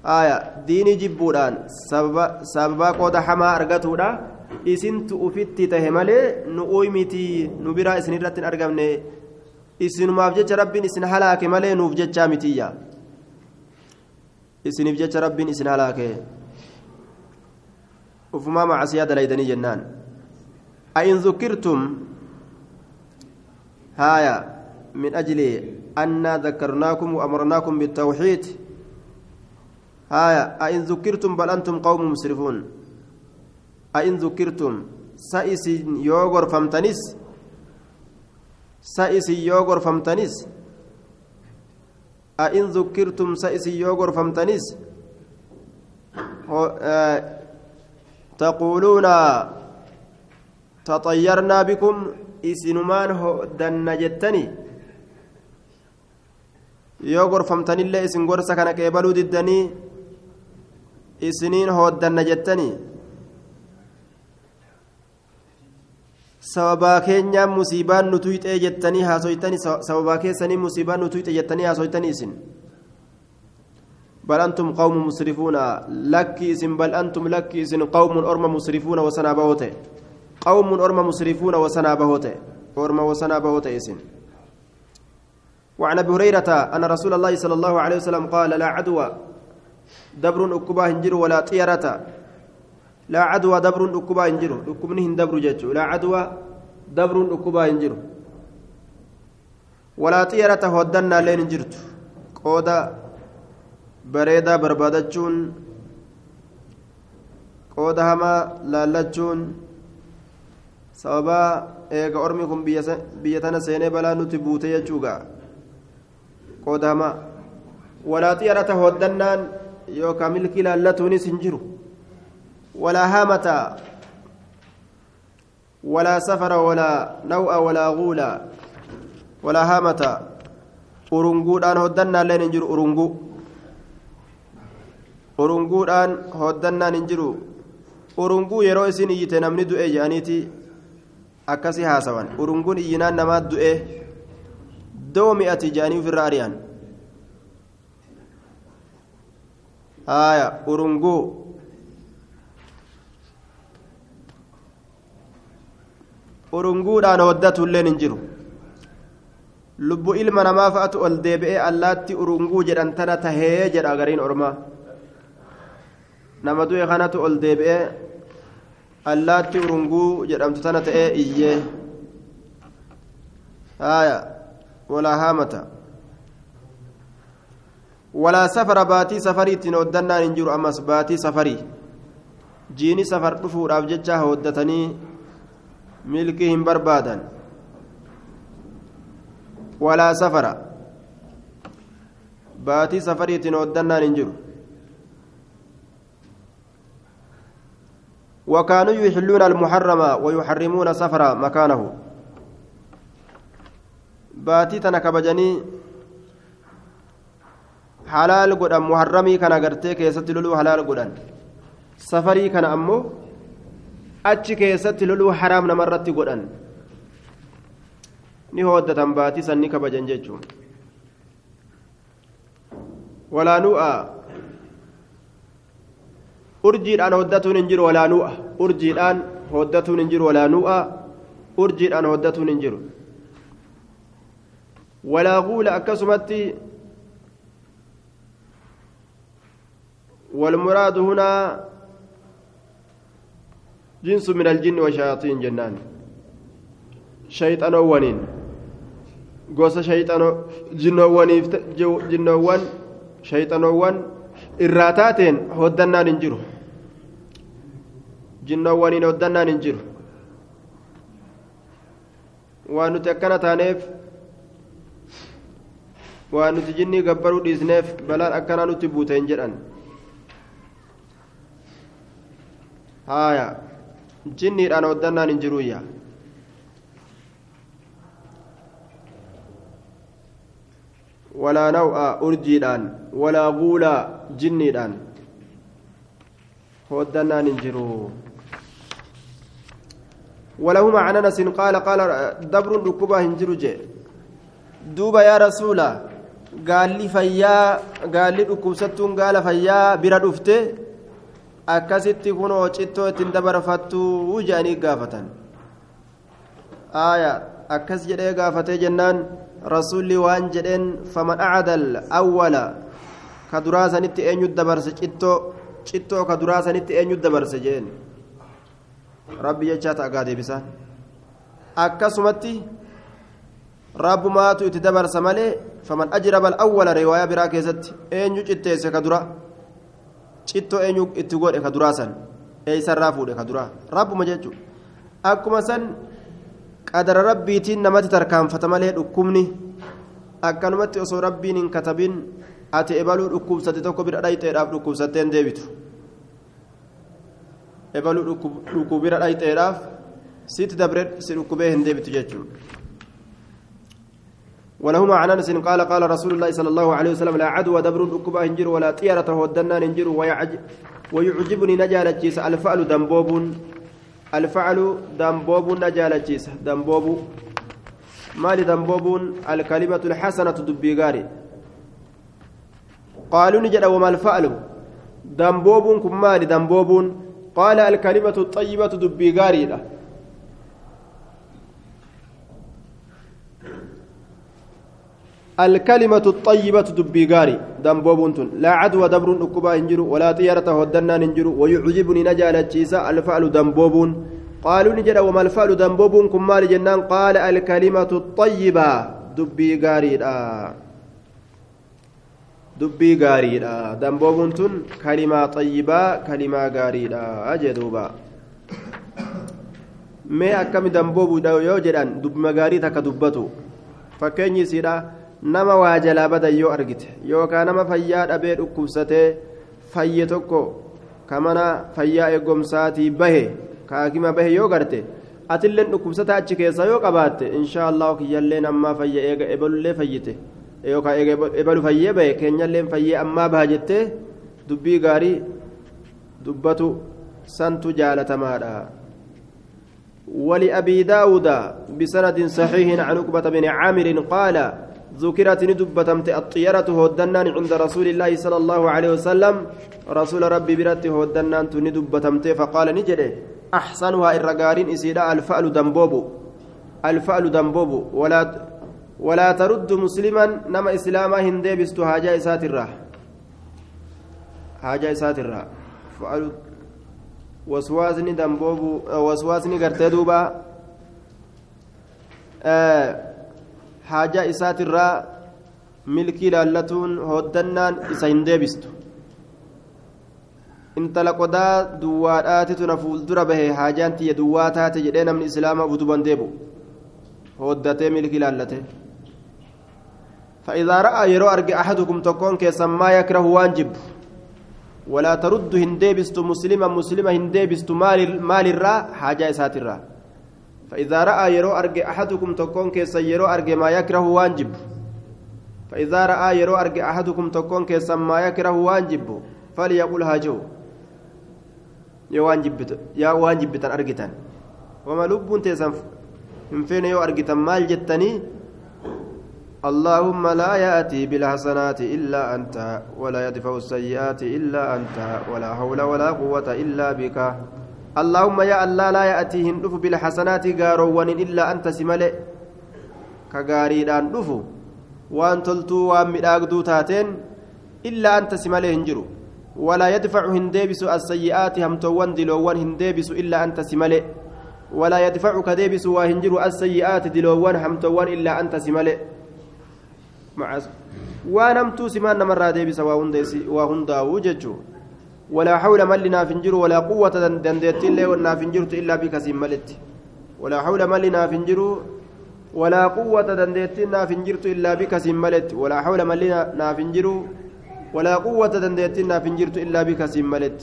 Aya diinii jibbuudhaan sababaa qooda hamaa argatuudha isintu ufitti tahe malee nu uymiti nu biraa isin irratti hin argamne isinumaaf jecha rabbiin isin halaake malee nuuf jechaa mitiyya isiniif jecha rabbiin isin halaake ufumaa macasiyaa dalaydanii jennaan أئن ذكرتم هايا من أجل أنا ذكرناكم وأمرناكم بالتوحيد هايا أئن ذكرتم بل أنتم قوم مسرفون. أئن ذكرتم سائس يوغر فمتنس سائس يوغر فمتنس أئن ذكرتم سائس يوغر فمتنس آه تقولون تطيرنا بكم isinumaan hoddanna jettani yoo gorfamtanillee isin gorsa kana qeebaluu diddanii isiniin hoddanna jettanii sababaa keenyaan musiibaan nu tuyxee jettanii haasoytanii sababaa keessanii musiibaan nu tuyxe jettanii haasoytanii isin? بل أنتم قوم مسرفون لك اسم بل أنتم لك اسم قوم أرم مسرفون وسنا بوته قوم أرم مسرفون وسنا بهوته أرم وسنا بهوته اسم وعن أبي هريرة أن رسول الله صلى الله عليه وسلم قال لا عدوى dabruun dhukkubaa hin jiru walaa xiyarata. Laa cadwa dabruun dhukkubaa hin jiru. Dhukkubni hin dabru jechuudha. Laa cadwa dabruun dhukkubaa hin jiru. Walaa xiyarata hoddannaallee hin jirtu. Qooda bareedaa barbaadachuun qooda hamaa laallachuun sababaa eega ormi kun biyya tana seenee balaa nuti buute jechuugaa. Qooda hamaa. Walaa xiyarata hoddannaan yookaan milkii laallatuunis hin jiru walaa haamata walaa safara walaa naw'a walaa guula walaa haamata urunguudhaan hoddannaalleen hin jiru urunguu urunguudhaan hoddannaan hin jiru urunguu yeroo isin iyyite namni du'e jedhaniiti akkasii haasawan urunguun iyyinaan namaa du'e doomi'ati jedhanii ofirra ari'an haaya urunguu urunguudhaan hoddatulleen hin jiru. Lubbu ilma namaa fa'atu ol deebi'ee allaatti urunguu jedhan tana tahee jedha gariin ormaa. Nama du'e kanatu ol deebi'ee allaatti urunguu jedhamtu tana ta'ee iyyee. Haaya walaa haamata hoddannaan hin jiru ammas baatii safarii jiini safar dhufuudhaaf jecha hoddatanii milkii hin barbaadan walaa safara baatii safarii ittiin hoddannaan hin jiru وكانوا يحلون المحرم ويحرمون سفر مكانه باتي تنكبجني halaal godhan muharramii kana gartee keessatti loluu halaal godhan. Safarii kana ammoo achi keessatti loluu haraam namarratti godhan. Ni hooddatan baatii san ni kabajan jechuun. Walaanu'a urjiidhaan hooddatuun hin jiru walaanu'a urjiidhaan hooddatuun hin jiru walaanu'a urjiidhaan hooddatuun hin jiru. Walaa guula akkasumatti. والمراد هنا جنس من الجن والشياطين جنان taateen hoddannaan hin jiru jinnoowwaniin oddannaan hin jiru waan nuti akkana taaneef waan nuti jinnii gabbaruu dhiisneef balaan akkanaa nutti buute hin jedhan haaya. Jinniidhaan hoddannaan hin jiruuyya. Walaa naw'a urjiidhaan walaa guulaa jinniidhaan hoddannaan hin jiru. ولهما عن انس قال قال دبر ركبا هنجرجه دوبا يا رسول قال لي فيا قال لي ركوبستون قال فيا بردفته akkasitti kunoo cittoo ittiin dabarfattuu jedhanii gaafatan. Aya akkas jedhee gaafatee jennaan rasuulli waan jedheen faman acdal awwala? Ka duraa sanitti eenyu dabarse cittoo cittoo ka duraa sanitti eenyu dabarse jeen. Rabbi jechaa ta'a gaa deebisaan akkasumatti rabbumaatu itti dabarsa malee faman ajraba alawwala riwaayaa biraa keessatti eenyu citteesse ka dura cittoo eenyu itti godhe ka duraa san? Eeysarraa fuudhe ka duraa. Rabbuma jechu akkuma san qadara rabbiitiin namatti tarkaanfata malee dhukkubni akkanumatti osoo rabbiin hin katabin ati ebaluu dhukkubsate tokko bira dhayxeedhaaf dhukkubsattee hin deebitu. Ebaluu dhukkubira dhayxeedhaaf sitti dabre si dhukkubee hin deebitu jechuudha ولهما عن أنس قال قال رسول الله صلى الله عليه وسلم لا عدوى دبر ركبا هنجر ولا طيرة ودنا هنجر ويعجبني نجالتشيس الفعل دنبوب الفعل دنبوب نجالتشيس دنبوب مال دنبوب الكلمة الحسنة دبيغاري قالوا نجد وما الفعل؟ دنبوب كم مال قال الكلمة الطيبة دبيغاري له الكلمة الطيبة دبي غاري. دمبوبونتون لا عدوى دبر أكبا هنجرو ولا طيرة هدنا هنجرو ويعجبني نجال تشيسا الفعل دمبوبون قالوا نجد وما الفعل دمبوبون كمال جنان. قال الكلمة الطيبة دبي غاري دبي غاري دمبوبونتون كلمة طيبة كلمة غاري أجدوبا mee akkami damboobuudha yoo jedhan dubbima gaarii takka dubbatu fakkeenyi isiidha nama waa jalaa badan yoo argite yookaan nama fayyaa dhabee dhukkubsatee fayye tokko ka mana fayyaa eegumsaatii bahe kaakima bahe yoo garte atilleen dhukkubsataa achi keessaa yoo qabaatte inshaa allahu kiyyalleen ammaa fayya eega ebalullee fayyite yookaan eega fayyee bahe keenyalleen fayyee ammaa baha jette dubbii gaarii dubbatu santu jaalatamaadha. ولأبي داود بسند صحيح عن عقبة بن عامر قال ذكرت ندبتمت الطيرة هودنان عند رسول الله صلى الله عليه وسلم. رسول ربي برت هودنان ندبتمت فقال نجري أحسنها الرقارين إسيدا الفأل دنبوب الفأل دنبوب ولا ولا ترد مسلما نما إسلاما هندي بست حاجة الراه حاجة الراه فأل waswaasni damboobu waswaasni gartee duuba haajaa isaatirraa milkii laallatuun hoddannaan isa hin deebistu intala qodaa duwwaadhaatitu na fuuldura bahe haajaan tiyya duwwaa taate jedhee namni islaamaa utuban deebu hoddatee milkii laallate فإذا رأى يرو أرجع أحدكم تكون كيسا ما يكره واجب ولا ترد هنديبست مسلما مسلما هنديبست مال مال الرا حاجة إسات الرا فإذا رأى يرو أرجع أحدكم تكون كيسا يرو أرجع ما يكره واجب. فإذا رأى يرو أرجع أحدكم تكون كيسا ما يكره واجب فليقول هاجو. يا واجب يا واجب أرجتان وما لب تيسن من فين يو أرجتان مال جتني؟ اللهم لا يأتي بالحسنات إلا أنت ولا يدفع السيئات إلا أنت ولا حول ولا قوة إلا بك. اللهم يا الله لا يأتي هندف بالحسنات قارون إلا أنت سملئ كقاريدان دفو وأن تلتو وأن مداقدو تاتين إلا أنت سملئ هنجرو ولا يدفع هنديبس السيئات همتوان دلوان هنديبس إلا أنت سملئ ولا يدفع كديبس وهنجرو السيئات دلوان همتوان إلا أنت سملئ hamtuu simaan namarraa deebisa waa hundaa'uu jechuun ولا حول من لنا فنجر ولا قوة دندت الله ونا فنجرت إلا بك سملت ولا حول من لنا فنجر ولا قوة دندتنا فنجرت إلا بك سملت ولا حول من لنا فنجر ولا قوة دندتنا فنجرت إلا بك سملت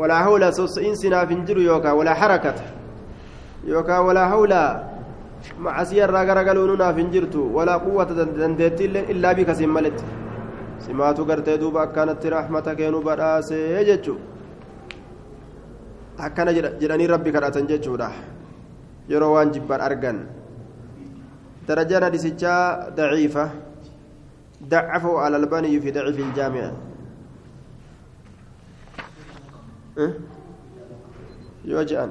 ولا حول إنسنا فنجر يوكا ولا حركة. يوكا ولا حول معصية راغرغلوننا فنجرت ولا قوة دندتي إلا بك سملت simaatu gartee duuba akkanatti rahmata keenu badhaasee jechu akkana jedhanii rabbi kadhatan jechuudha yeroo waan jibban argan درجان حديثا ضعيفة ضعفه على البني في ضعف الجامع أه؟ يوجأن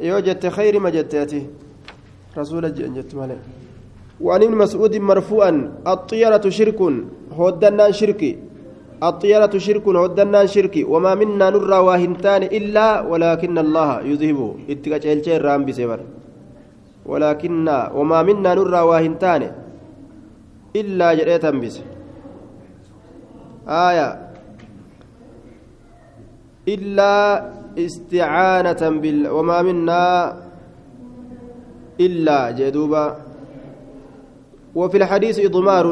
يوجد خير ما جتاتي رسول جت مالك وعن ابن مسعود مرفوعا الطيرة شرك هودنان شركي الطيرة شرك هودنان شركي وما منا نرى واهنتان إلا ولكن الله يذهبه اتقاج رام بسبر ولكن وما منا نرى واهنتان إلا جريتا بس. آية. إلا استعانة بال وما منا إلا جدوبا وفي الحديث إضمار.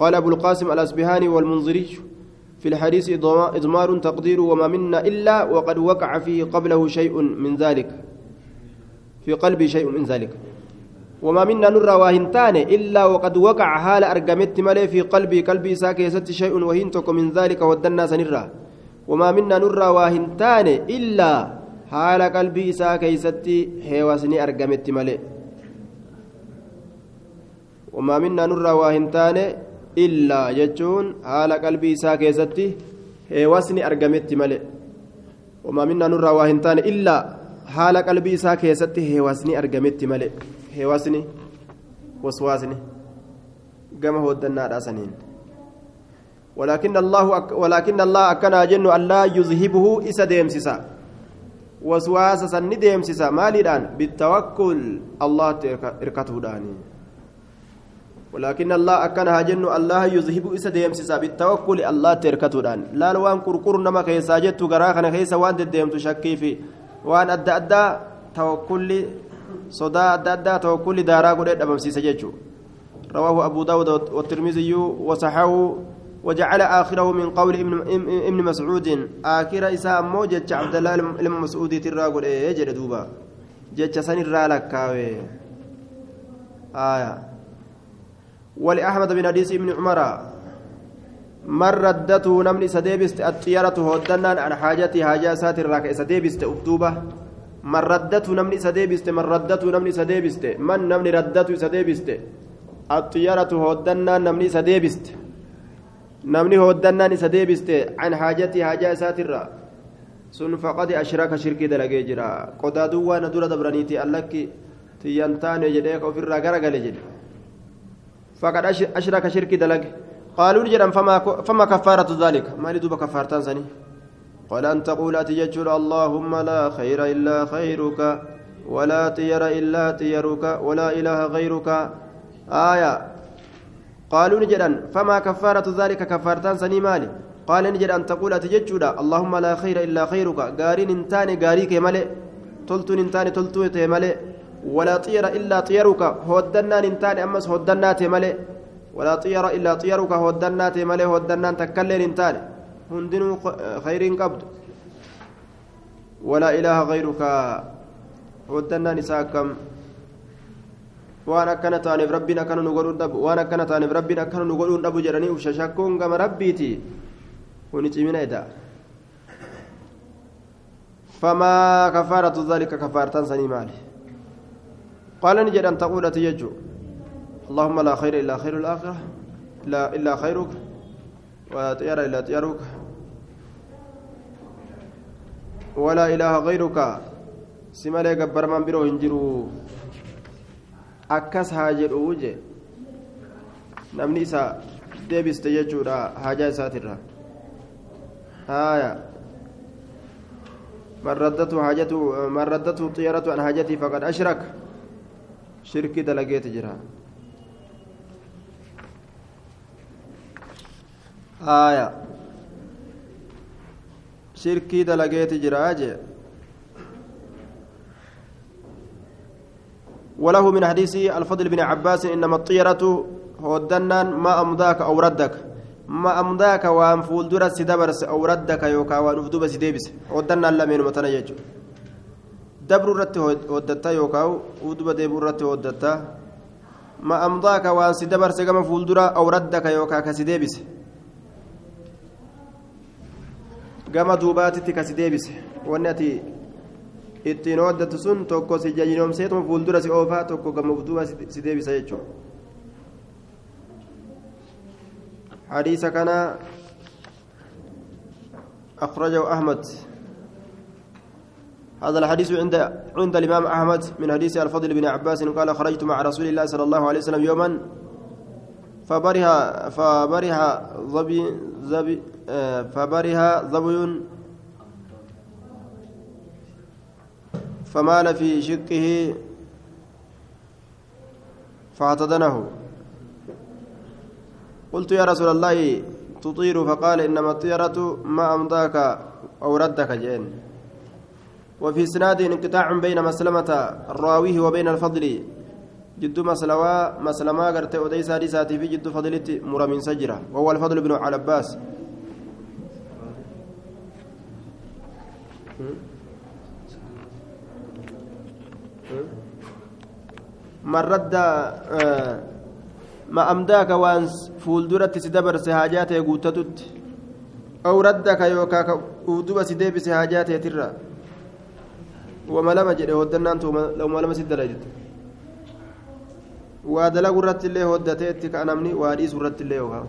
قال أبو القاسم الأسبهاني والمنذري في الحديث إضمار تقدير وما منا إلا وقد وقع فيه قبله شيء من ذلك. في قلبي شيء من ذلك. وما منا نرى واهنتان إلا وقد وقع حال أرقمت ملي في قلبي قلبي ساكي ست شيء وهنتك من ذلك ودنا سنرى. وما منا نرى واهنتان إلا حال قلبي ساكي ست هيواسني أرقمت ملي. وما منا نرى واهنتان illaa jechuun haala qalbii isaa keessatti heewasni argametti malee wamaa minnaa nurraa waa hin taane illaa haala qalbii isaa keessatti heewasni argametti malee heewasni waswaasni gama hooddannaadhaa saniin ولكن الله أك ولكن الله أكنا جن الله يذهبه إسا ديمسسا وسواس سن ديمسسا مالي بالتوكل الله إركته داني ولكن الله أكنها جن الله يذهب إسا ديمسسا بالتوكل الله تركتودان. لا لوان كركر نما كيسا جتو غراخنا كيسا وان ديمتو شكي في. وان أدى أدى توكل صدا أدى أدى توكل دارا قد أبمسيسا جتو. رواه أبو داود والترمذي وصححه وجعل آخره من قول ابن ابن مسعود. آخر إساء موجة عبد الله بن مسعود ترى قل إيه جد دوبا. جتش سن الرالك آية. ولأحمد بن حديث ابن عمر من ردته نمني سديبست الطيارة هودنان عن حاجتي حاجة ساتر راك سديبست أكتوبة. من ردته نمني سديبست من ردته نمني سديبست. من نمني ردته سديبست؟ الطيارة هودنان نمني سديبست. نمني هودنان سديبست. عن حاجتي حاجة ساتر sun faqad ashraka shirkii dalagee jira qodaaduu waan dura dabraniiti allakki tiyyantaane jedhee ofirraa garagale jedhe فقد أشرك شرك دلق. قالوا نجرا فما فما كفارة ذلك؟ ما لدوب كفارتان سني. قال أن تقول أتججل اللهم لا خير إلا خيرك ولا طير إلا طيرك ولا إله غيرك. آية. قالوا نجرا فما كفارة ذلك؟ كفارتان سني مالي. قال نجد أن تقول أتججل اللهم لا خير إلا خيرك. قارين انتاني قاريك ملئ تلتون انتاني تلتوت ملئ ولا طير إلا طيرك هودنان انتان أمس هودنات ملئ ولا طير إلا طيرك هودنات ملئ هودنان تكلل انتان هندن خير قبض ولا إله غيرك ساكم waan akkana taaneef rabbiin akkana nu godhuun dhabu waan akkana taaneef rabbiin akkana nu godhuun dhabu jedhanii ushashakkuun gama rabbiiti kuni cimina eda famaa kafaaratu dhalika kafaartan sanii maali قال نجد أن تقول تيجو اللهم لا خير إلا خير الآخرة. لا إلا خيرك. ولا طير إلا طيرك. ولا إله غيرك. سمالي قبر من برو هنجرو. أكس هاجر وجه نمني إسا ساترة آية من ردته حاجته من ردته طيرته عن حاجتي فقد أشرك. Shirki dalageeti jira آية. شركي دلقيت جراجة وله من حديث الفضل بن عباس إنما الطيرة هودنان ما أمضاك أو ردك. ما أمضاك وأن فولدرة سدبرس أو ردك يوكا وأن أفدوب سديبس هودنان لمن متنيجو دبر رت هودتا يوكا ودوب ديبر رت هودتا ما أمضاك وأن سدبرس كما فولدرة أو ردك يوكا كسديبس gama duubaatitti kasi deebise wanni ati ittiin ooddattu sun tokko si jajinoomseetuma fuuldura si oofaa tokko gama duuba si deebisa jechuudha حديث كان أخرجه أحمد هذا الحديث عند عند الإمام أحمد من حديث الفضل بن عباس قال خرجت مع رسول الله صلى الله عليه وسلم يوما فبرها فبرها ظبي ظبي فبرها ظبي فمال في شقه فاعتدنه. قلت يا رسول الله تطير؟ فقال إنما الطيرة ما أمضاك أو ردك جين وفي سناد انقطاع بين مسلمة الراويه وبين الفضل جد مسلوا مسلما قرت أديس حديثاتي في جد فضلت مرمين سجرة وهو الفضل بن عباس. من رد ما أمداك وأن فولدرت سدبر سهاجاته قوتتت أو ردك يوكاك ودوب سديب سهاجاته وما لما جري ودنان لو ما لما waa dalagu irratti illee hoddateetti ka namni waa dhiisu irratti illee yookaan